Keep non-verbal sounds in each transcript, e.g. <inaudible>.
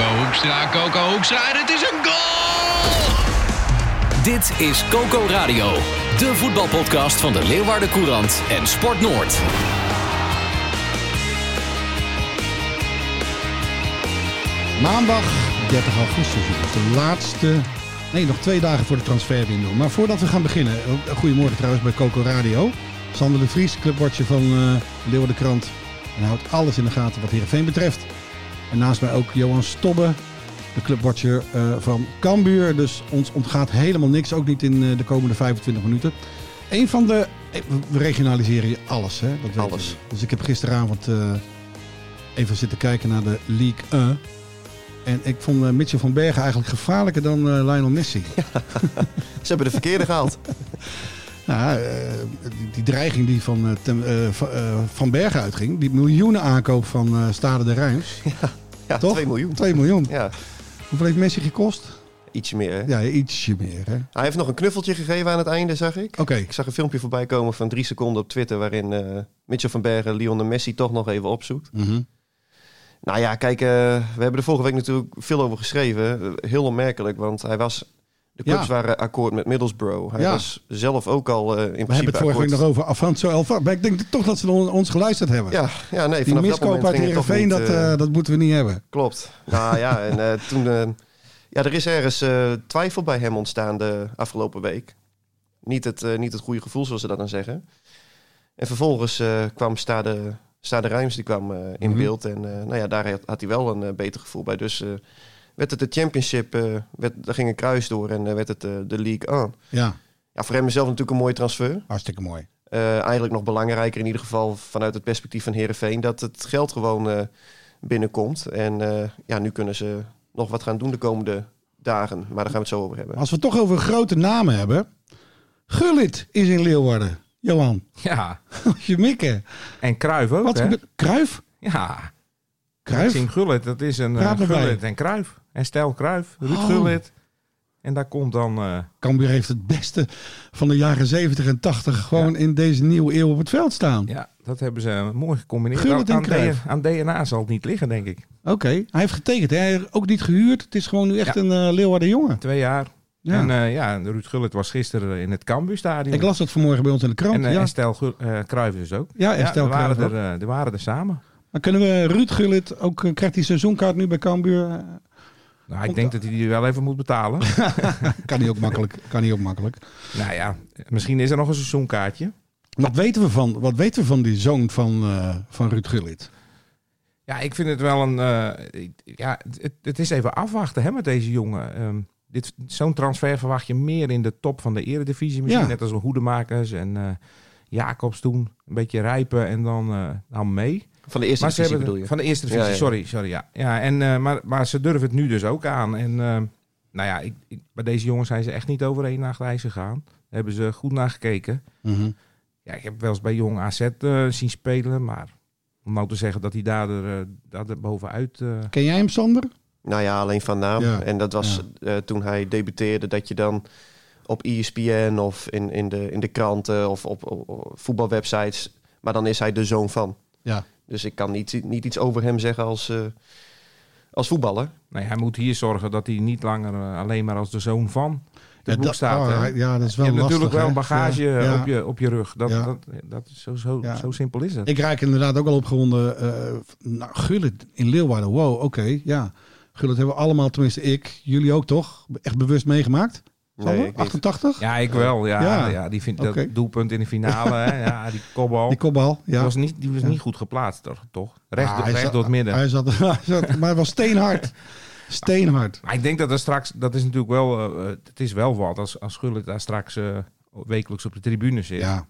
Coco Hoekstra, Coco Hoekstra en het is een goal! Dit is Coco Radio, de voetbalpodcast van de Leeuwarden Courant en Sport Noord. Maandag 30 augustus, dus de laatste. Nee, nog twee dagen voor de transferwindow. Maar voordat we gaan beginnen, eh, goedemorgen trouwens bij Coco Radio. Sander de Vries, clubwatcher van uh, Leeuwarden Krant. En houdt alles in de gaten wat Heerenveen betreft. En naast mij ook Johan Stobbe, de clubwatcher uh, van Cambuur. Dus ons ontgaat helemaal niks, ook niet in uh, de komende 25 minuten. Een van de... We regionaliseren je alles, hè? Dat alles. Dus ik heb gisteravond even zitten kijken naar de League 1. En ik vond Mitchell van Bergen eigenlijk gevaarlijker dan Lionel Messi. <laughs> Ja, ze hebben de verkeerde gehaald. <laughs> Nou, die, dreiging die van, van Bergen uitging, die miljoenen aankoop van Stade de Rijns. Ja, ja Toch? 2 miljoen. 2 miljoen. Ja. Hoeveel heeft Messi gekost? Ietsje meer, hè? Ja, ietsje meer, hè? Hij heeft nog een knuffeltje gegeven aan het einde, zag ik. Oké. Okay. Ik zag een filmpje voorbij komen van drie seconden op Twitter... waarin Mitchell van Bergen Lionel Messi toch nog even opzoekt. Mm -hmm. Nou ja, kijk, we hebben er vorige week natuurlijk veel over geschreven. Heel onmerkelijk, want hij was de clubs ja. waren akkoord met Middlesbrough. Hij Ja. was zelf ook al uh, in We principe hebben het vorige week nog over Avanzo Elfa. Maar ik denk toch dat ze on- ons geluisterd hebben. Ja, ja, nee, Die vanaf dat miskoop moment uit ging het toch Heerenveen, dat, eh, eh, dat moeten we niet hebben. Klopt. Nou ja, en eh, <laughs> toen... eh, ja, er is ergens eh, twijfel bij hem ontstaan de afgelopen week. Niet het, eh, niet het goede gevoel, zoals ze dat dan zeggen. En vervolgens eh, kwam Stade, Stade Rijms, die kwam eh, in Mhm. beeld. En eh, nou ja, daar had, had hij wel een eh, beter gevoel bij. Dus eh, werd het de championship, eh, werd, daar ging een kruis door en eh, werd het eh, de League aan. Ja, Ja, voor hem zelf natuurlijk een mooie transfer. hartstikke mooi. Eh, eigenlijk nog belangrijker in ieder geval vanuit het perspectief van Herenveen dat het geld gewoon eh, binnenkomt. En eh, ja, nu kunnen ze nog wat gaan doen de komende dagen. Maar daar gaan we het zo over hebben. Als we het toch over grote namen hebben. Gullit is in Leeuwarden. Johan, Ja, als <laughs> je mikken. en Kruif ook, Wat hè? Kruif? Ja, Kruif? Maxime Gullit, dat is een uh. Gullit en Kruif. En Stel Kruif, Ruud Oh. Gullit. En daar komt dan... eh, Cambuur heeft het beste van de jaren 70 en 80 gewoon in deze nieuwe eeuw op het veld staan. ja, dat hebben ze mooi gecombineerd. Gullit aan, aan DNA zal het niet liggen, denk ik. Oké, hij heeft getekend. Hij heeft ook niet gehuurd. Het is gewoon nu echt Ja. een eh Leeuwarden jongen. Twee jaar. Ja. En eh, ja, Ruud Gullit was gisteren in het Cambuurstadion. Ik las dat vanmorgen bij ons in de krant. En, eh, ja. en Stel eh, Cruijff dus ook. Ja, en Stel die waren, er, eh, die waren er samen. Maar kunnen we Ruud Gullit ook, eh, krijgt hij seizoenkaart nu bij Cambuur? Nou, ik denk dat hij die wel even moet betalen. <laughs> kan hij ook makkelijk. Kan hij ook makkelijk. nou ja, misschien is er nog een seizoenkaartje. Wat weten we van, wat weten we van die zoon van, eh, van Ruud Gullit? Ja, ik vind het wel een. eh, ja, het, het is even afwachten hè, met deze jongen. Ehm, dit, zo'n transfer verwacht je meer in de top van de eredivisie. Misschien Ja. net als een Hoedemakers en eh, Jacobs toen. Een beetje rijpen en dan, dan mee. Van de eerste Maar divisie hebben bedoel je? Van de eerste divisie, Ja, ja. sorry. sorry ja. Ja, en, eh, maar, maar ze durven het nu dus ook aan. En ehm, nou ja, ik, ik- bij deze jongens zijn ze echt niet over één nacht ijs gegaan. Daar hebben ze goed naar gekeken. Mhm. Ja, ik heb wel eens bij jong AZ eh, zien spelen, maar om nou te zeggen dat hij daar, er, eh, daar er bovenuit... eh, Ken jij hem, Sander? Nou ja, alleen van naam. Ja. En dat was eh, toen hij debuteerde dat je dan op ESPN of in, in, de, in de kranten of op, op, op voetbalwebsites. Maar dan is hij de zoon van. Ja. Dus ik kan niet, niet iets over hem zeggen als, eh, als voetballer. Nee, hij moet hier zorgen dat hij niet langer eh, alleen maar als de zoon van de Ja, staat. oh, ja, dat is je wel hebt natuurlijk wel een bagage Ja, eh, ja. Op, je, op je rug. Dat, Ja. dat, dat is zo, zo, Ja. zo simpel is het. Ik raak inderdaad ook al opgewonden. eh nou, Gullit in Leeuwarden. Wow, oké. ja. Gullit hebben we allemaal, tenminste ik, jullie ook toch? Echt bewust meegemaakt? Sander? ik niet. 88? Ja, ik wel. Ja, Ja. ja. die vindt dat doelpunt in de finale. Hè, ja, die kopbal. Die kopbal, ja. Die was niet, die was Ja. niet goed geplaatst, toch? toch? Recht, Ah, door- hij recht zat- door het midden. Hij zat, <laughs> hij zat- maar was steenhard. Steenhard. Maar ik denk dat er straks, dat is natuurlijk wel, eh, eh, het is wel wat als, als Gullit daar straks eh, wekelijks op de tribune zit. Ja,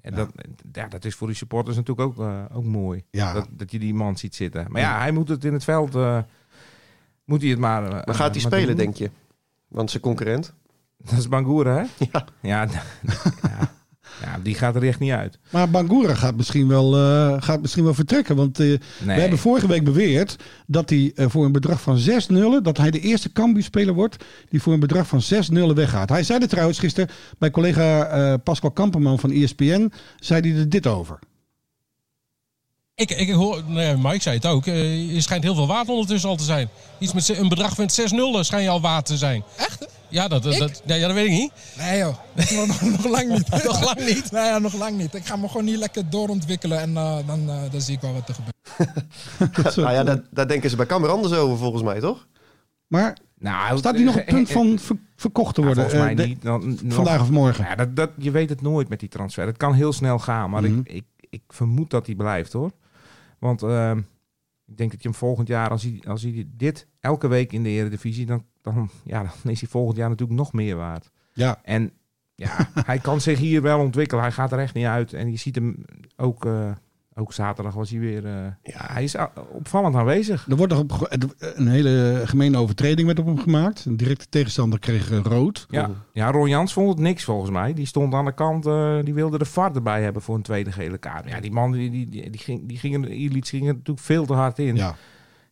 En Ja. dat, ja, dat is voor die supporters natuurlijk ook, ook mooi. ja. Dat, dat je die man ziet zitten. Maar ja, hij moet het in het veld, eh, Moet hij het maar... eh, Maar gaat hij spelen, doen? denk je? Want zijn concurrent? Dat is Bangura, hè? Ja. Ja, <laughs> ja. ja, die gaat er echt niet uit. Maar Bangura gaat misschien wel, eh, gaat misschien wel vertrekken. Want eh, Nee. we hebben vorige week beweerd dat hij eh, voor een bedrag van 6 nullen... dat hij de eerste Cambuur-speler wordt die voor een bedrag van 6 nullen weggaat. Hij zei er trouwens gisteren bij collega eh, Pascal Kamperman van ESPN... zei hij er dit over. Ik, ik hoor, nou ja, Mike zei het ook, eh, er schijnt heel veel water ondertussen al te zijn. Iets met ze- een bedrag van 6-0 schijnt al water te zijn. Echt? Ja, dat, dat, dat- ja, ja, dat weet ik niet. Nee joh, <laughs> nog, nog, nog lang niet. <laughs> Nog lang niet? Nee, ja, nog lang niet. Ik ga me gewoon niet lekker doorontwikkelen en eh, dan, eh, dan zie ik wel wat er gebeurt. <laughs> Nou ja, daar, daar denken ze bij Cambuur anders over volgens mij, toch? Maar Nou, staat hij nog op het punt van ver- verkocht te Ja, worden? volgens mij de- niet. Dan, nog- vandaag of morgen? Ja, dat, dat, je weet het nooit met die transfer. Het kan heel snel gaan, maar Mhm. ik, ik, ik vermoed dat hij blijft hoor. Want ehm, ik denk dat je hem volgend jaar, als hij, als hij dit elke week in de Eredivisie, dan, dan, ja, dan is hij volgend jaar natuurlijk nog meer waard. Ja. En ja, <laughs> hij kan zich hier wel ontwikkelen. Hij gaat er echt niet uit. En je ziet hem ook, eh, ook zaterdag was hij weer. eh, ja, hij is opvallend aanwezig. Er wordt nog op, een hele gemene overtreding werd op hem gemaakt. Een directe tegenstander kreeg eh, rood. Ja, ja, Ron Jans vond het niks volgens mij. Die stond aan de kant, eh, die wilde de VAR erbij hebben voor een tweede gele kaart. Ja, die man die, die, die, die ging, die ging, er- Ilic ging er natuurlijk veel te hard in. Ja.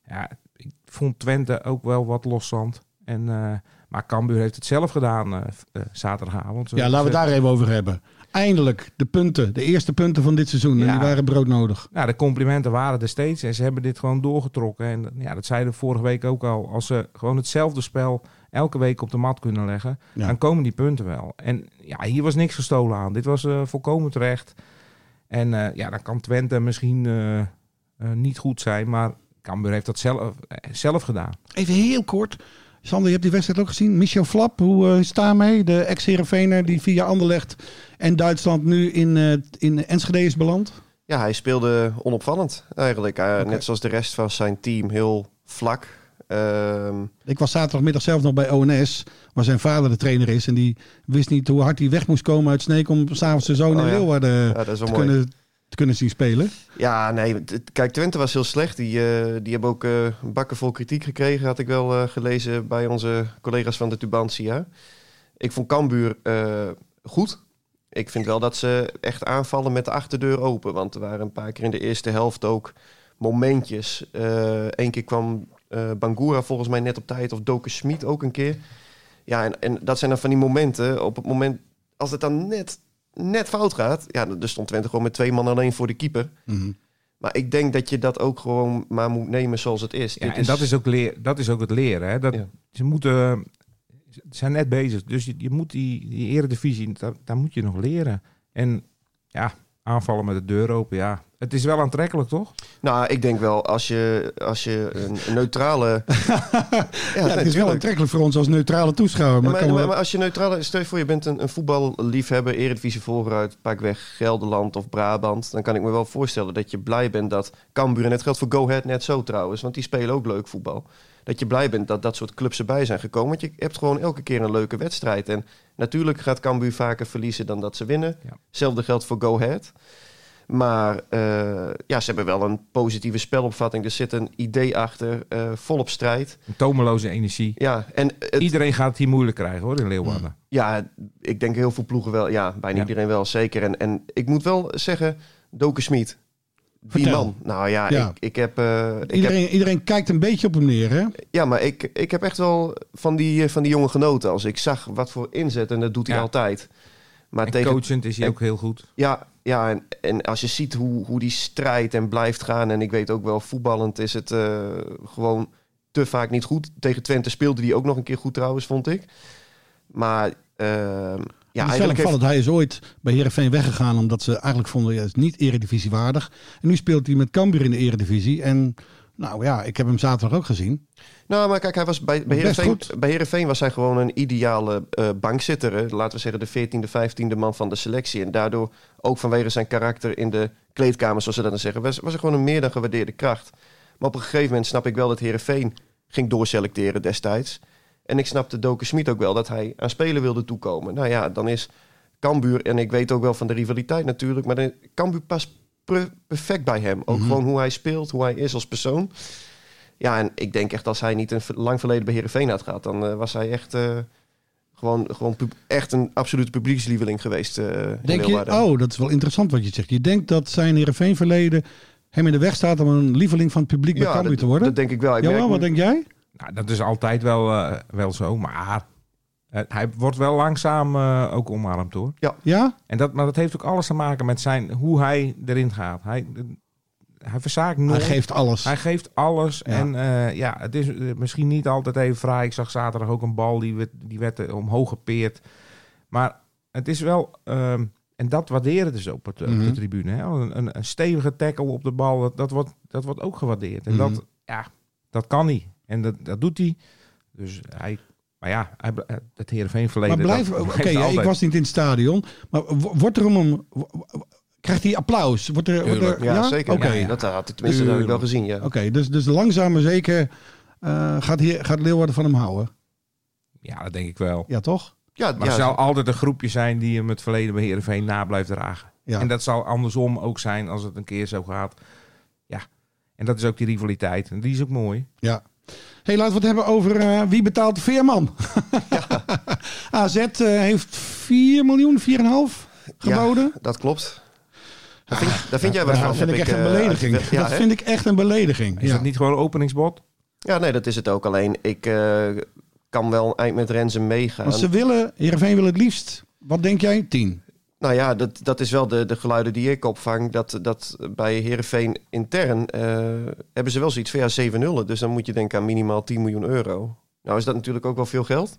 Ja, ik vond Twente ook wel wat loszand. En, eh, maar Cambuur heeft het zelf gedaan zaterdagavond. Ja, laten we het daar even over hebben. Eindelijk de punten, de eerste punten van dit seizoen. En die waren broodnodig. Ja, de complimenten waren er steeds. En ze hebben dit gewoon doorgetrokken. En ja, dat zeiden we vorige week ook al. Als ze gewoon hetzelfde spel elke week op de mat kunnen leggen, Ja. dan komen die punten wel. En ja, hier was niks gestolen aan. Dit was eh, volkomen terecht. En eh, ja, dan kan Twente misschien eh, eh, niet goed zijn, maar Cambuur heeft dat zelf, zelf gedaan. Even heel kort. Sander, je hebt die wedstrijd ook gezien. Michel Flap, hoe eh, is daarmee? De ex-Herenveener die via Anderlecht en Duitsland nu in, eh, in Enschede is beland. Ja, hij speelde onopvallend eigenlijk. Eh, Net zoals de rest van zijn team, heel vlak. Ehm, Ik was zaterdagmiddag zelf nog bij ONS, waar zijn vader de trainer is. En die wist niet hoe hard hij weg moest komen uit Sneek om s'avonds zijn zoon Oh in ja. Leeuwarden ja, te, mooi. kunnen, te kunnen zien spelen. Ja, nee. Kijk, Twente was heel slecht. Die, eh, die hebben ook eh, bakken vol kritiek gekregen, had ik wel eh, gelezen bij onze collega's van de Tubantia. Ik vond Cambuur goed. Ik vind wel dat ze echt aanvallen met de achterdeur open. Want er waren een paar keer in de eerste helft ook momentjes. Eén keer kwam Bangura volgens mij net op tijd. Of Doken Schmid ook een keer. Ja, en, en dat zijn dan van die momenten. Op het moment, als het dan net, net fout gaat. Ja, dan stond Twente gewoon met twee man alleen voor de keeper. Mhm. Maar ik denk dat je dat ook gewoon maar moet nemen zoals het is. Ja, Dit en dat is, ook leer, dat is ook het leren. Hè? Dat, Ja. Ze moeten, ze zijn net bezig. Dus je, je moet die, die eredivisie, daar, daar moet je nog leren. En ja, aanvallen met de deur open, ja. Het is wel aantrekkelijk, toch? Nou, ik denk wel, als je, als je een, neutrale... <laughs> Ja, het is wel aantrekkelijk voor ons als neutrale toeschouwer. Maar, Maar, als je neutrale... Stel je voor, je bent een, een voetballiefhebber, eredivisievolger uit pakweg Gelderland of Brabant. Dan kan ik me wel voorstellen dat je blij bent dat Cambuur... En het geldt voor Go Ahead net zo trouwens, want die spelen ook leuk voetbal. Dat je blij bent dat dat soort clubs erbij zijn gekomen. Want je hebt gewoon elke keer een leuke wedstrijd. En natuurlijk gaat Cambuur vaker verliezen dan dat ze winnen. Ja. Hetzelfde geldt voor Go Ahead. Maar eh, ja, ze hebben wel een positieve spelopvatting. Er zit een idee achter, eh, volop strijd. Een tomeloze energie. Ja, en het, Iedereen gaat het hier moeilijk krijgen, hoor, in Leeuwarden. ja, ik denk heel veel ploegen wel. Ja, bijna Ja. iedereen wel, zeker. En, en ik moet wel zeggen, Doken Smit. Die Vertel. man. Nou ja, Ja. Ik, ik heb... eh, ik heb iedereen, iedereen kijkt een beetje op hem neer, hè? ja, maar ik, ik heb echt wel van die, eh, van die jongen genoten. Als ik zag wat voor inzet, en dat doet hij Ja. altijd. Maar En tegen, coachend is hij en- ook heel goed. Ja, ja en, en als je ziet hoe, hoe die strijdt en blijft gaan... en ik weet ook wel, voetballend is het eh, gewoon te vaak niet goed. Tegen Twente speelde die ook nog een keer goed trouwens, vond ik. Maar ehm, ja, het is wel heeft... Hij is ooit bij Heerenveen weggegaan omdat ze eigenlijk vonden, ja, het is niet eredivisie waardig. En nu speelt hij met Cambuur in de eredivisie. En nou ja, ik heb hem zaterdag ook gezien. Nou, maar kijk, hij was bij, bij, Best Heerenveen, goed. bij Heerenveen was hij gewoon een ideale eh, bankzitter. hè. Laten we zeggen de 14e, 15e man van de selectie. En daardoor, ook vanwege zijn karakter in de kleedkamer, zoals ze dat dan zeggen, was, was hij gewoon een meer dan gewaardeerde kracht. Maar op een gegeven moment snap ik wel dat Heerenveen ging doorselecteren destijds. En ik snapte Doken Smit ook wel dat hij aan spelen wilde toekomen. Nou ja, dan is Cambuur, en ik weet ook wel van de rivaliteit natuurlijk, maar de, Cambuur past per- perfect bij hem. Ook Mhm. gewoon hoe hij speelt, hoe hij is als persoon. Ja, en ik denk echt als hij niet een lang verleden bij Heerenveen had gehad, dan eh, was hij echt, eh, gewoon, gewoon echt een absolute publiekslieveling geweest. in Denk je, oh, dat is wel interessant wat je zegt. Je denkt dat zijn Heerenveen verleden hem in de weg staat om een lieveling van het publiek bij ja, Cambuur te worden? dat denk ik wel. Ik Jawel, merk wat denk jij? Nou, dat is altijd wel, eh, wel zo, maar hij wordt wel langzaam eh, ook omarmd hoor. Ja? En dat, maar dat heeft ook alles te maken met zijn, hoe hij erin gaat. Hij, hij verzaakt nooit. Hij geeft alles. Hij geeft alles. Ja. En eh, ja, het is misschien niet altijd even fraai. Ik zag zaterdag ook een bal die werd, die werd omhoog gepeerd. Maar het is wel... ehm, en dat waarderen dus op, het- op Mhm. de tribune. Hè? Een, een, een stevige tackle op de bal, dat, dat, wordt, dat wordt ook gewaardeerd. En Mhm. dat, ja, dat kan hij. En dat, dat doet hij. Dus hij... Maar ja, hij, het Heerenveen verleden... Maar blijf, oké, ja, ik was niet in het stadion. Maar wo- wordt er om hem... Krijgt hij applaus? Wordt er, wordt er. Ja, zeker. Oké, Ja, dat had ik tenminste dat heb ik wel gezien, ja. Oké, dus, dus langzaam maar zeker eh, gaat, hier, gaat Leeuwarden van hem houden. Ja, dat denk ik wel. Ja, toch? Ja, Maar ja, er zal altijd een groepje zijn die hem het verleden bij Heerenveen na blijft dragen. Ja. En dat zal andersom ook zijn als het een keer zo gaat. Ja. En dat is ook die rivaliteit. En die is ook mooi. Ja. Hey, laten we het hebben over eh, wie betaalt de veerman. AZ <laughs> eh, heeft 4 miljoen, 4,5 geboden. dat klopt. Daar vind, daar vind jij wat dat vind ik echt een eh, belediging. Ja, dat vind ik echt een belediging. Is ja. dat niet gewoon openingsbod? ja, nee, dat is het ook. Alleen, ik eh, kan wel een eind met Renzen meegaan. Want ze willen, Heerenveen wil het liefst, wat denk jij? 10. Nou ja, dat, dat is wel de, de geluiden die ik opvang. Dat, dat bij Herenveen intern eh, hebben ze wel zoiets van ja, 7 nullen. Dus dan moet je denken aan minimaal 10 miljoen euro. Nou is dat natuurlijk ook wel veel geld.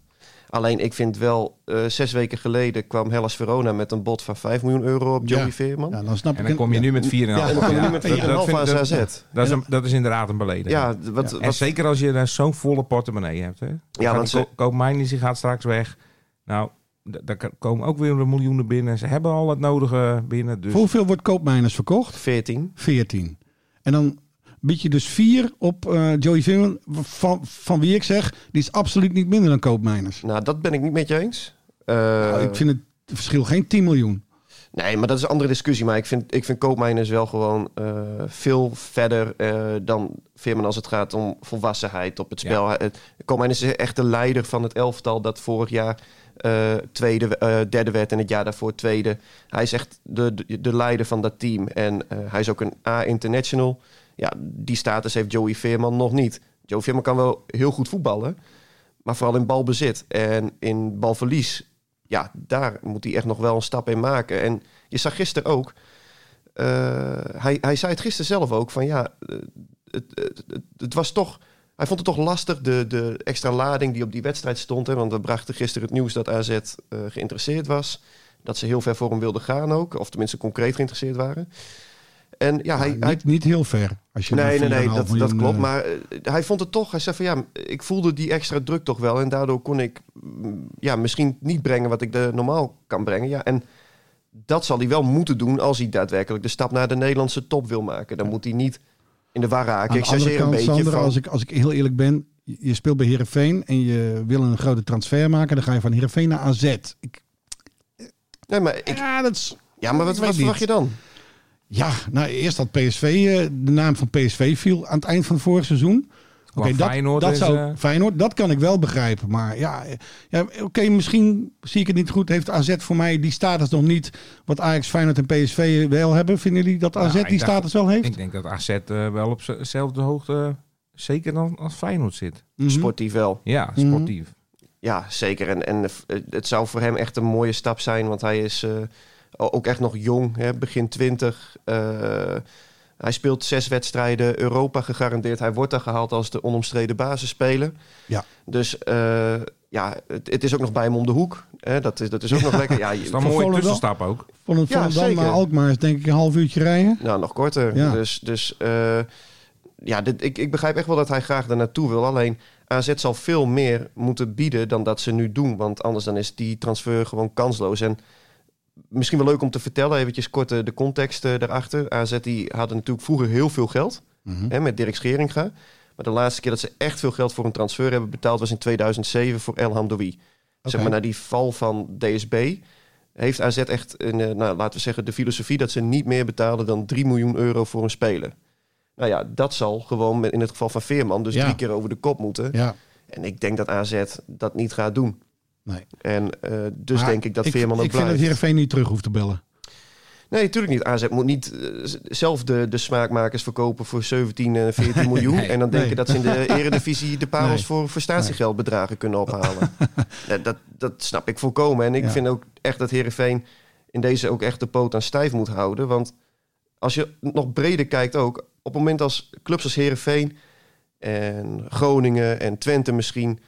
Alleen ik vind wel, eh, zes weken geleden kwam Hellas Verona met een bod van 5 miljoen euro op Joey Ja. Veerman. Ja, dan snap En ik dan kom je ja. nu met 4,5. Ja, en dan kom je ja, nu met 4,5 ja, dat vind- aan dat- AZ. Dat is, een- dat is inderdaad een belediging. Ja, wat, en wat, zeker als je daar zo'n volle portemonnee hebt. Hè? Ja, ja, want ze- die gaat straks weg. Nou, daar komen ook weer miljoenen binnen. Ze hebben al het nodige binnen. Dus Voor hoeveel wordt Koopmijners verkocht? 14. 14. En dan bied je dus 4 op eh, Joey van, van wie ik zeg, die is absoluut niet minder dan Koopmijners. Nou, dat ben ik niet met je eens. Eh, Nou, ik vind het verschil geen 10 miljoen. Nee, maar dat is een andere discussie. Maar ik vind, ik vind Koopmijners wel gewoon eh, veel verder eh, dan Veerman als het gaat om volwassenheid op het spel. Ja. Koopmijners is echt de leider van het elftal dat vorig jaar eh, tweede, eh, derde werd en het jaar daarvoor tweede. Hij is echt de, de, de leider van dat team. En eh, hij is ook een A-international. Ja, die status heeft Joey Veerman nog niet. Joey Veerman kan wel heel goed voetballen. Maar vooral in balbezit en in balverlies ja, daar moet hij echt nog wel een stap in maken. En je zag gisteren ook, hij, hij zei het gisteren zelf ook, van ja, het, het, het, was toch, hij vond het toch lastig, de, de extra lading die op die wedstrijd stond. Hè, want we brachten gisteren het nieuws dat AZ uh, geïnteresseerd was. Dat ze heel ver voor hem wilden gaan ook, of tenminste concreet geïnteresseerd waren. En ja, hij, niet, hij, niet heel ver. Als je nee, nee, nee, dat, dat klopt. Maar uh, hij vond het toch, hij zei van ja, ik voelde die extra druk toch wel. En daardoor kon ik mm, ja, misschien niet brengen wat ik de normaal kan brengen. Ja, en dat zal hij wel moeten doen als hij daadwerkelijk de stap naar de Nederlandse top wil maken. Dan moet hij niet in de war raken. Ik zeg een beetje Sander, van... als, ik, als ik heel eerlijk ben, je speelt bij Heerenveen en je wil een grote transfer maken, dan ga je van Heerenveen naar AZ. Ik... Nee, maar ik... Ja, dat is... Ja, maar wat, wat verwacht je dan? Ja, nou eerst dat PSV, de naam van PSV viel aan het eind van het vorige seizoen. Oké, okay, dat, Feyenoord dat zou uh... Feyenoord, dat kan ik wel begrijpen. Maar ja, ja oké, okay, misschien zie ik het niet goed. Heeft AZ voor mij die status nog niet wat Ajax, Feyenoord en PSV wel hebben? Vinden jullie dat AZ nou, die dacht, status wel heeft? Ik denk dat AZ uh, wel op dezelfde hoogte, zeker dan als Feyenoord zit. Mm -hmm. Sportief wel. Ja, sportief. Mm -hmm. Ja, zeker. En, en het zou voor hem echt een mooie stap zijn, want hij is uh, ook echt nog jong, hè, begin twintig. Uh, hij speelt zes wedstrijden, Europa gegarandeerd. Hij wordt daar gehaald als de onomstreden basisspeler. Ja. Dus uh, ja, het, het, is ook nog bij hem om de hoek. Hè? Dat, is, dat is ook nog lekker. Ja, is dan een mooie tussenstap ook. Van het ja, dan naar Alkmaar is denk ik een half uurtje rijden. Nou, nog korter. Ja. Dus, dus uh, ja, dit, ik, ik begrijp echt wel dat hij graag daar naartoe wil. Alleen AZ zal veel meer moeten bieden dan dat ze nu doen. Want anders dan is die transfer gewoon kansloos. En misschien wel leuk om te vertellen, eventjes kort de context uh, daarachter. AZ die hadden natuurlijk vroeger heel veel geld Mhm. mm -hmm. hè, met Dirk Scheringa. Maar de laatste keer dat ze echt veel geld voor een transfer hebben betaald was in 2007 voor El Hamdoui. Okay. Zeg maar na die val van DSB heeft AZ echt, een, uh, nou, laten we zeggen, de filosofie dat ze niet meer betalen dan 3 miljoen euro voor een speler. Nou ja, dat zal gewoon in het geval van Veerman dus Ja. drie keer over de kop moeten. Ja. En ik denk dat AZ dat niet gaat doen. Nee. En eh, dus Maar denk ik dat ik, Veerman ook Ik vind dat blijft. Heerenveen niet terug hoeft te bellen. Nee, natuurlijk niet. AZ moet niet eh, zelf de, de smaakmakers verkopen voor 17 en 14 miljoen. Nee. en dan denken Nee. dat ze in de eredivisie de parels Nee. voor, voor statiegeldbedragen kunnen ophalen. <laughs> Nee, dat, dat snap ik volkomen. En ik Ja. vind ook echt dat Herenveen in deze ook echt de poot aan stijf moet houden. Want als je nog breder kijkt ook, op het moment als clubs als Herenveen en Groningen en Twente misschien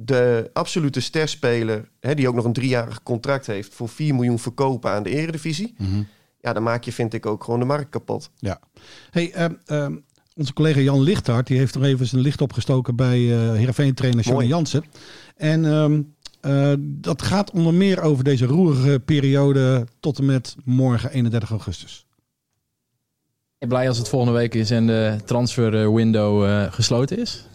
de absolute sterspeler, hè, die ook nog een driejarig contract heeft, voor 4 miljoen verkopen aan de eredivisie. Ja, dan maak je, vind ik, ook gewoon de markt kapot. Ja. Hey, ehm, ehm, onze collega Jan Lichthart die heeft nog even zijn licht opgestoken bij eh Heerenveen trainer Johnny. Jansen. En ehm, eh, dat gaat onder meer over deze roerige periode tot en met morgen 31 augustus. Ben je blij als het volgende week is en de transfer eh, window eh, gesloten is?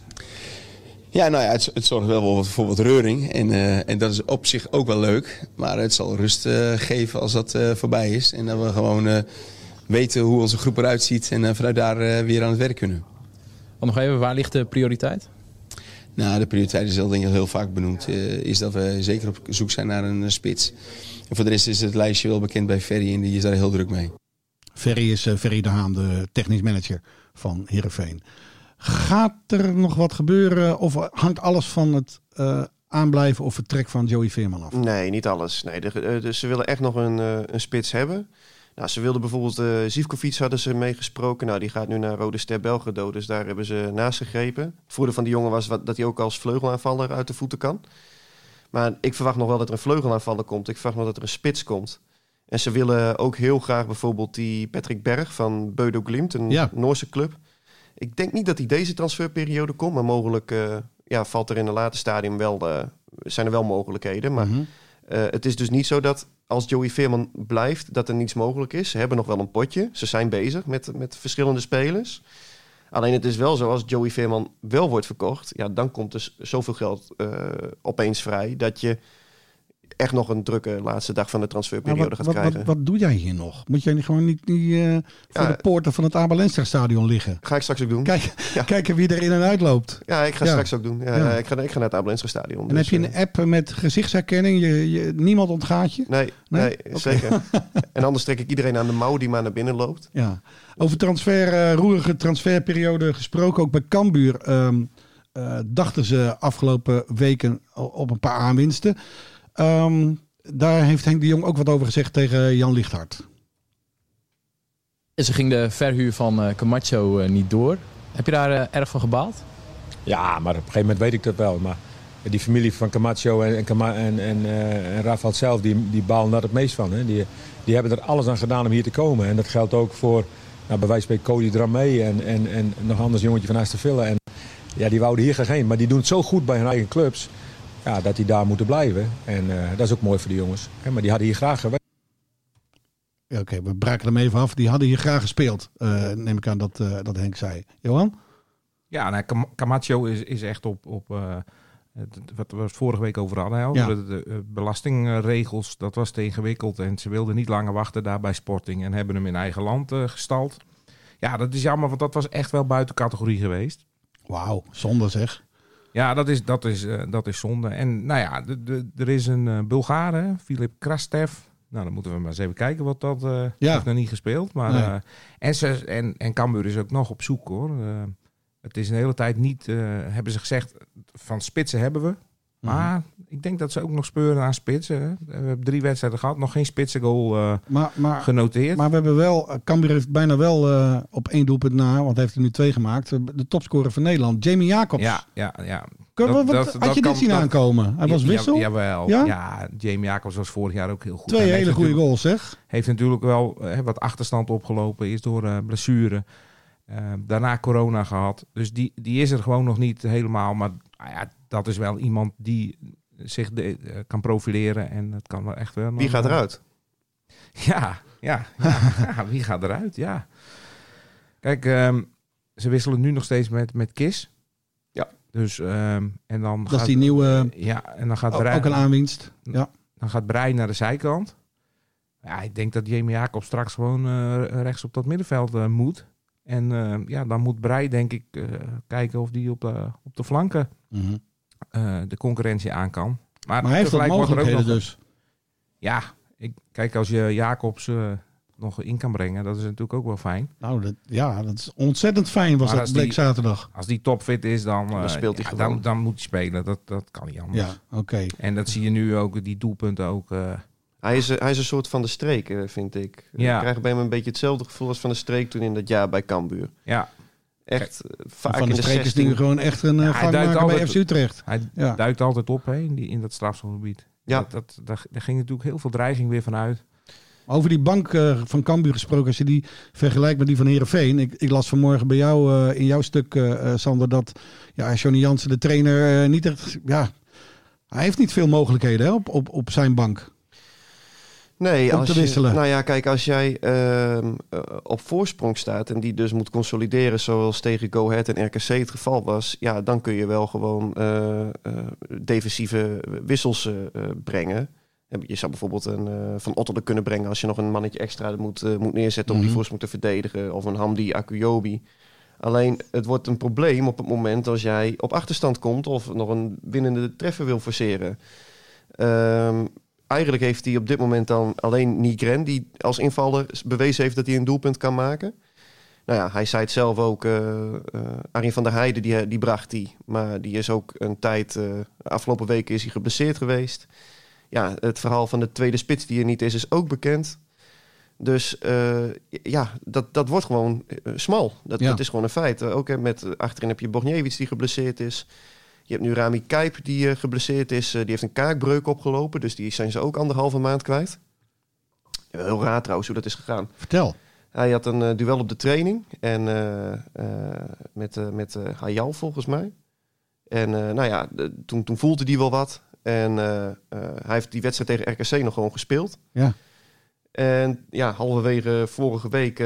Ja, nou ja, het, het zorgt wel voor wat, voor wat reuring. En, eh, en dat is op zich ook wel leuk. Maar het zal rust eh, geven als dat eh, voorbij is. En dat we gewoon eh, weten hoe onze groep eruit ziet. En eh, vanuit daar weer aan het werk kunnen. Want nog even, waar ligt de prioriteit? Nou, de prioriteit is al denk ik heel vaak benoemd. eh, is dat we zeker op zoek zijn naar een spits. En voor de rest is het lijstje wel bekend bij Ferry. En die is daar heel druk mee. Ferry is Ferry de Haan, de technisch manager van Heerenveen. Gaat er nog wat gebeuren of hangt alles van het eh, aanblijven of vertrek van Joey Veerman af? Nee, niet alles. Nee, de, eh, dus ze willen echt nog een, eh, een spits hebben. Nou, ze wilden bijvoorbeeld uh, Zivkovic hadden ze meegesproken. Nou, die gaat nu naar Rode Ster Belgrado, dus daar hebben ze naast gegrepen. Het voordeel van die jongen was wat, dat hij ook als vleugelaanvaller uit de voeten kan. Maar ik verwacht nog wel dat er een vleugelaanvaller komt. Ik verwacht nog dat er een spits komt. En ze willen ook heel graag bijvoorbeeld die Patrick Berg van Beudo Glimt, een Ja. Noorse club. Ik denk niet dat hij deze transferperiode komt, maar mogelijk eh, ja, valt er in een later stadium wel, eh, zijn er wel mogelijkheden. Maar Mhm. eh, het is dus niet zo dat als Joey Veerman blijft, dat er niets mogelijk is. Ze hebben nog wel een potje. Ze zijn bezig met, met verschillende spelers. Alleen het is wel zo, als Joey Veerman wel wordt verkocht, ja, dan komt er s- zoveel geld opeens vrij dat je echt nog een drukke laatste dag van de transferperiode wat, gaat wat, krijgen. wat, wat doe jij hier nog? Moet jij niet gewoon niet, niet eh, voor Ja. de poorten van het Abelenstra stadion liggen? Ga ik straks ook doen. Kijk, <laughs> Ja. Kijken wie er in en uit loopt. Ja, ik ga Ja. straks ook doen. Ik, ga, ik ga naar het Abelensra stadion. En dus, heb je eh, een app met gezichtsherkenning? Je, je, niemand ontgaat je? Nee, Nee? zeker. <laughs> en anders trek ik iedereen aan de mouw die maar naar binnen loopt. Ja. Over transfer, eh, roerige transferperiode gesproken. Ook bij Cambuur ehm, eh, dachten ze afgelopen weken op een paar aanwinsten. Ehm, daar heeft Henk de Jong ook wat over gezegd tegen Jan Lichthart. Ze ging de verhuur van eh, Camacho eh, niet door. Heb je daar eh, erg van gebaald? Ja, maar op een gegeven moment weet ik dat wel. Maar die familie van Camacho en, en, en, en, eh, en Rafael zelf, die, die balen daar het meest van. Hè. Die, die hebben er alles aan gedaan om hier te komen. En dat geldt ook voor, nou, bij wijze van Cody Dramé en, en, en nog anders jongetje van Aston Villa. En ja, die wouden hier heen. Maar die doen het zo goed bij hun eigen clubs, ja, dat die daar moeten blijven. En eh, dat is ook mooi voor de jongens. Hè. Maar die hadden hier graag gewerkt. Ja, Oké, we braken hem even af. Die hadden hier graag gespeeld. eh, neem ik aan dat, eh, dat Henk zei. Johan? Ja, nou, Cam- Camacho is, is echt op, op eh, het- wat we het vorige week over hadden. Hè, Ja. over de, de, belastingregels, dat was te ingewikkeld. En ze wilden niet langer wachten daar bij Sporting. En hebben hem in eigen land gestald. Ja, dat is jammer, want dat was echt wel buiten categorie geweest. Wauw, zonde zeg. Ja, dat is, dat is, eh, dat is zonde. En nou ja, de, de, er is een Bulgaar, hè, Filip Krastev. Nou, dan moeten we maar eens even kijken wat dat... Ja. heeft nog niet gespeeld. Maar, Nee. en, ze, en, en Cambuur is ook nog op zoek, hoor. Het is een hele tijd niet... hebben ze gezegd, van spitsen hebben we. Maar ik denk dat ze ook nog speuren aan spitsen. We hebben drie wedstrijden gehad, nog geen spitsengoal eh Maar, maar, genoteerd. maar we hebben wel, eh, Cambuur heeft bijna wel eh, op één doelpunt na, want hij heeft er nu twee gemaakt, eh, de topscorer van Nederland, Jamie Jacobs. ja, ja, ja. Kun- Dat- wat- dat- had dat je dit zien dat- aankomen? Hij was Ja, wissel? jawel. Ja? Ja? Jamie Jacobs was vorig jaar ook heel goed. Twee hele goede goals, zeg. Heeft natuurlijk wel eh, wat achterstand opgelopen. Is door eh, blessure. Eh, daarna corona gehad. Dus die, die is er gewoon nog niet helemaal. Maar ah ja, dat is wel iemand die zich de- eh, kan profileren. En het kan wel echt wel. Wie gaat eh, eruit? Ja, ja, ja, <laughs> ja, wie gaat eruit? Ja. Kijk, ehm, ze wisselen nu nog steeds met, met Kis. Ja. Dus, ehm, en dan Dat is gaat, die nieuwe, Ja, en dan gaat ook ook een aanwinst. Ja. dan gaat Brein naar de zijkant. Ja, ik denk dat Jamie Jacob straks gewoon eh, rechts op dat middenveld eh, moet. En eh, ja, dan moet Brei denk ik eh, kijken of die op de, op de flanken Mhm. eh, de concurrentie aan kan. Maar, Maar hij heeft wel tegelijk wordt er ook mogelijkheden nog- dus. Ja, ik, kijk, als je Jacobs eh, nog in kan brengen, dat is natuurlijk ook wel fijn. Nou, dat, ja, dat is ontzettend fijn was Maar dat bleek die- zaterdag. Als die topfit is, dan, Dan eh, speelt hij ja, gewoon. Dan, dan moet hij spelen. Dat, dat kan niet anders. Ja, oké. En dat zie je nu ook, die doelpunten ook. Eh, Hij is, hij is een soort van de streek, eh, vind ik. Ja. Ik krijg bij hem een beetje hetzelfde gevoel als van de streek toen in dat jaar bij Cambuur. ja, Echt eh, vaak Van in de de streek is 16. nu gewoon echt een Ja, hij duikt bij FC Utrecht. hij Ja. duikt altijd op hè, in, die, in dat strafschopgebied. Ja. Dat, dat, daar, daar ging natuurlijk heel veel dreiging weer vanuit. Over die bank eh, van Cambuur gesproken, als je die vergelijkt met die van Herenveen. Ik, ik las vanmorgen bij jou eh, in jouw stuk, eh, eh, Sander, dat ja, Johnny Jansen, de trainer, eh, niet echt. Ja, hij heeft niet veel mogelijkheden hè, op, op, op zijn bank. Nee, om als te je- wisselen. nou ja, kijk, als jij ehm, eh, op voorsprong staat en die dus moet consolideren zoals tegen Go Ahead en RKC het geval was, ja, dan kun je wel gewoon eh, eh, defensieve wissels brengen. Je zou bijvoorbeeld een Van Otter kunnen brengen als je nog een mannetje extra moet, moet neerzetten om Mhm. die voorsprong te verdedigen. Of een Hamdi Akuyobi. Alleen het wordt een probleem op het moment als jij op achterstand komt of nog een winnende treffer wil forceren. Ehm, eigenlijk heeft hij op dit moment dan alleen Nigren die als invaller bewezen heeft dat hij een doelpunt kan maken. Nou ja, hij zei het zelf ook. eh, Arjen van der Heijden, die, die bracht hij. Maar die is ook een tijd... eh, afgelopen weken is hij geblesseerd geweest. Ja, het verhaal van de tweede spits die er niet is, is ook bekend. Dus ja, dat, dat wordt gewoon smal. Dat, Ja. dat is gewoon een feit. Ook hè, met, achterin heb je Bogniewicz die geblesseerd is. Je hebt nu Rami Kijp die eh, geblesseerd is. Eh, die heeft een kaakbreuk opgelopen. Dus die zijn ze ook anderhalve maand kwijt. Heel raar trouwens hoe dat is gegaan. Vertel. Hij had een eh, duel op de training. En met, met Hayal volgens mij. En nou ja, de- toen, toen voelde hij wel wat. En hij heeft die wedstrijd tegen RKC nog gewoon gespeeld. Ja. En ja, halverwege vorige week,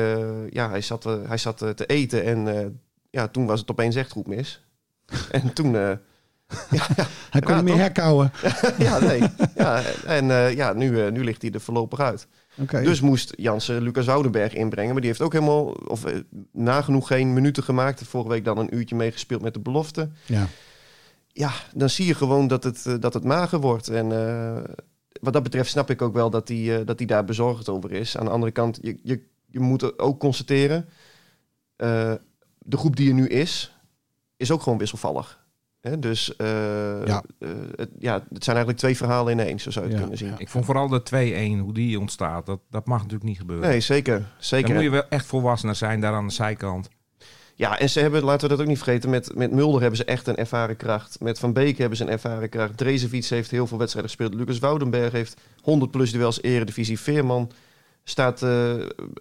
ja, hij zat, hij zat te eten en ja, toen was het opeens echt goed mis. <laughs> en toen... <laughs> ja, ja, Hij kon niet meer toch? herkouwen. <laughs> ja, nee. Ja, en eh, ja, nu, eh, nu ligt hij er voorlopig uit. Dus moest Jansen Lucas Woudenberg inbrengen. Maar die heeft ook helemaal, of eh, nagenoeg geen minuten gemaakt. Vorige week dan een uurtje meegespeeld met de belofte. Ja. Ja, dan zie je gewoon dat het, dat het mager wordt. En wat dat betreft snap ik ook wel dat hij, dat daar bezorgd over is. Aan de andere kant, je, je, je moet ook constateren... de groep die er nu is, is ook gewoon wisselvallig. Dus eh, Ja. eh, het, ja, het zijn eigenlijk twee verhalen in één, zo zou je het Ja. kunnen zien. Ik vond vooral de 2-1, hoe die ontstaat, dat, dat mag natuurlijk niet gebeuren. Nee, zeker. Dan zeker. moet je wel echt volwassener zijn daar aan de zijkant. Ja, en ze hebben, laten we dat ook niet vergeten, met, met Mulder hebben ze echt een ervaren kracht. Met Van Beek hebben ze een ervaren kracht. Drezevic heeft heel veel wedstrijden gespeeld. Lucas Woudenberg heeft 100 plus duels eredivisie. Veerman staat eh,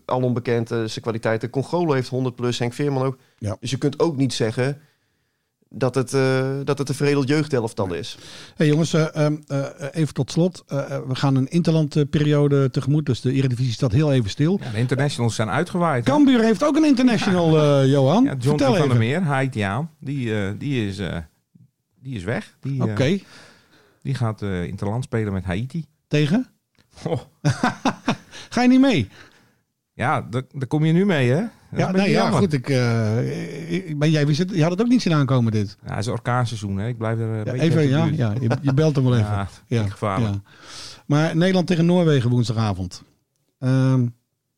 al onbekend eh, zijn kwaliteiten. Congolo heeft 100 plus, Henk Veerman ook. Ja. Dus je kunt ook niet zeggen dat het, eh, dat het een veredeld jeugdelftal is. Hey jongens, eh, ehm, eh, even tot slot. We gaan een interlandperiode tegemoet, dus de Eredivisie staat heel even stil. Ja, de internationals zijn uitgewaaid. Cambuur heeft ook een international, eh, Johan. Ja, John Vertel van der. Meer, Haitiaan, die, eh, die, is, eh, die is weg. Die, eh, Oké, die gaat eh interland spelen met Haiti. tegen? Oh, <laughs> Ga je niet mee? ja, daar kom je nu mee, hè? Ja, beetje ja goed. Ik, eh, ik- maar jij wist het, je had het ook niet zien aankomen, dit. Ja, het is orkaanseizoen, hè? Ik blijf er een Ja, beetje even, ja, ja je, je belt hem wel <laughs> even. Ja, ja, gevaarlijk. ja. Maar Nederland tegen Noorwegen woensdagavond. Ehm,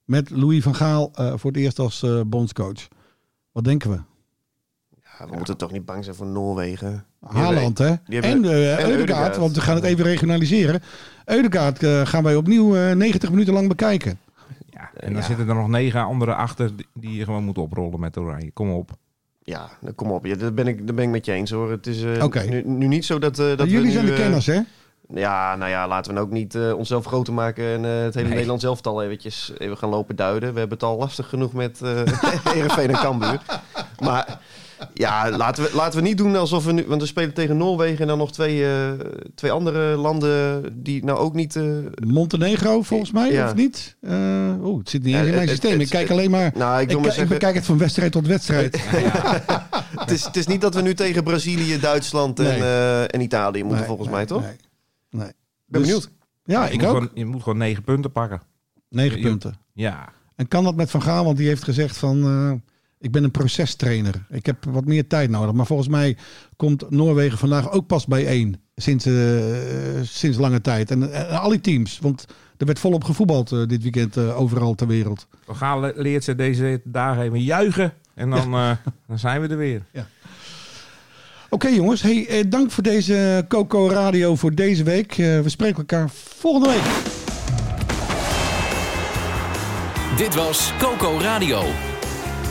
met Louis van Gaal eh, voor het eerst als eh, bondscoach. Wat denken we? Ja, we moeten toch niet bang zijn voor Noorwegen. Haaland, hè? die En uh, Eudegaard, want we gaan het even regionaliseren. Eudegaard eh, gaan wij opnieuw eh, 90 minuten lang bekijken. En dan Ja. zitten er nog negen andere achter die- je gewoon moet oprollen met Oranje. Kom op. Ja, kom op. Ja, dat, ben ik, dat ben ik met je eens hoor. Het is eh, nu, nu niet zo dat, eh, dat we Jullie nu, zijn de eh, kenners, hè? Ja, nou ja, laten we ook niet eh, onszelf groter maken en eh, het hele Nee. Nederlands elftal eventjes even gaan lopen duiden. We hebben het al lastig genoeg met eh <laughs> Heerenveen en Cambuur. Maar ja, laten we, laten we niet doen alsof we nu... Want we spelen tegen Noorwegen en dan nog twee, eh, twee andere landen die nou ook niet... eh, Montenegro, volgens mij, Ja. of niet? Eh Oeh, het zit niet Ja, in mijn het- systeem. het- ik kijk het- alleen maar... nou, ik Ik, maar ik zeggen... bekijk het van wedstrijd tot wedstrijd. <laughs> het, is, het is niet dat we nu tegen Brazilië, Duitsland en, Nee. eh, en Italië moeten Nee, volgens nee, mij, toch? Nee. nee. Ik ben Dus- benieuwd. Ja, je ik moet ook. Gewoon, je moet gewoon negen punten pakken. Negen Je- punten. Ja. En kan dat met Van Gaal? Want die heeft gezegd van... Ik ben een procestrainer. Ik heb wat meer tijd nodig. Maar volgens mij komt Noorwegen vandaag ook pas bij één. Sinds, eh, sinds lange tijd. En eh, al die teams. Want er werd volop gevoetbald eh, dit weekend overal ter wereld. We gaan le- leert ze deze dagen even juichen. En dan, eh, <laughs> dan zijn we er weer. Oké jongens, hey, eh, dank voor deze Coco Radio voor deze week. We spreken elkaar volgende week. Dit was Coco Radio.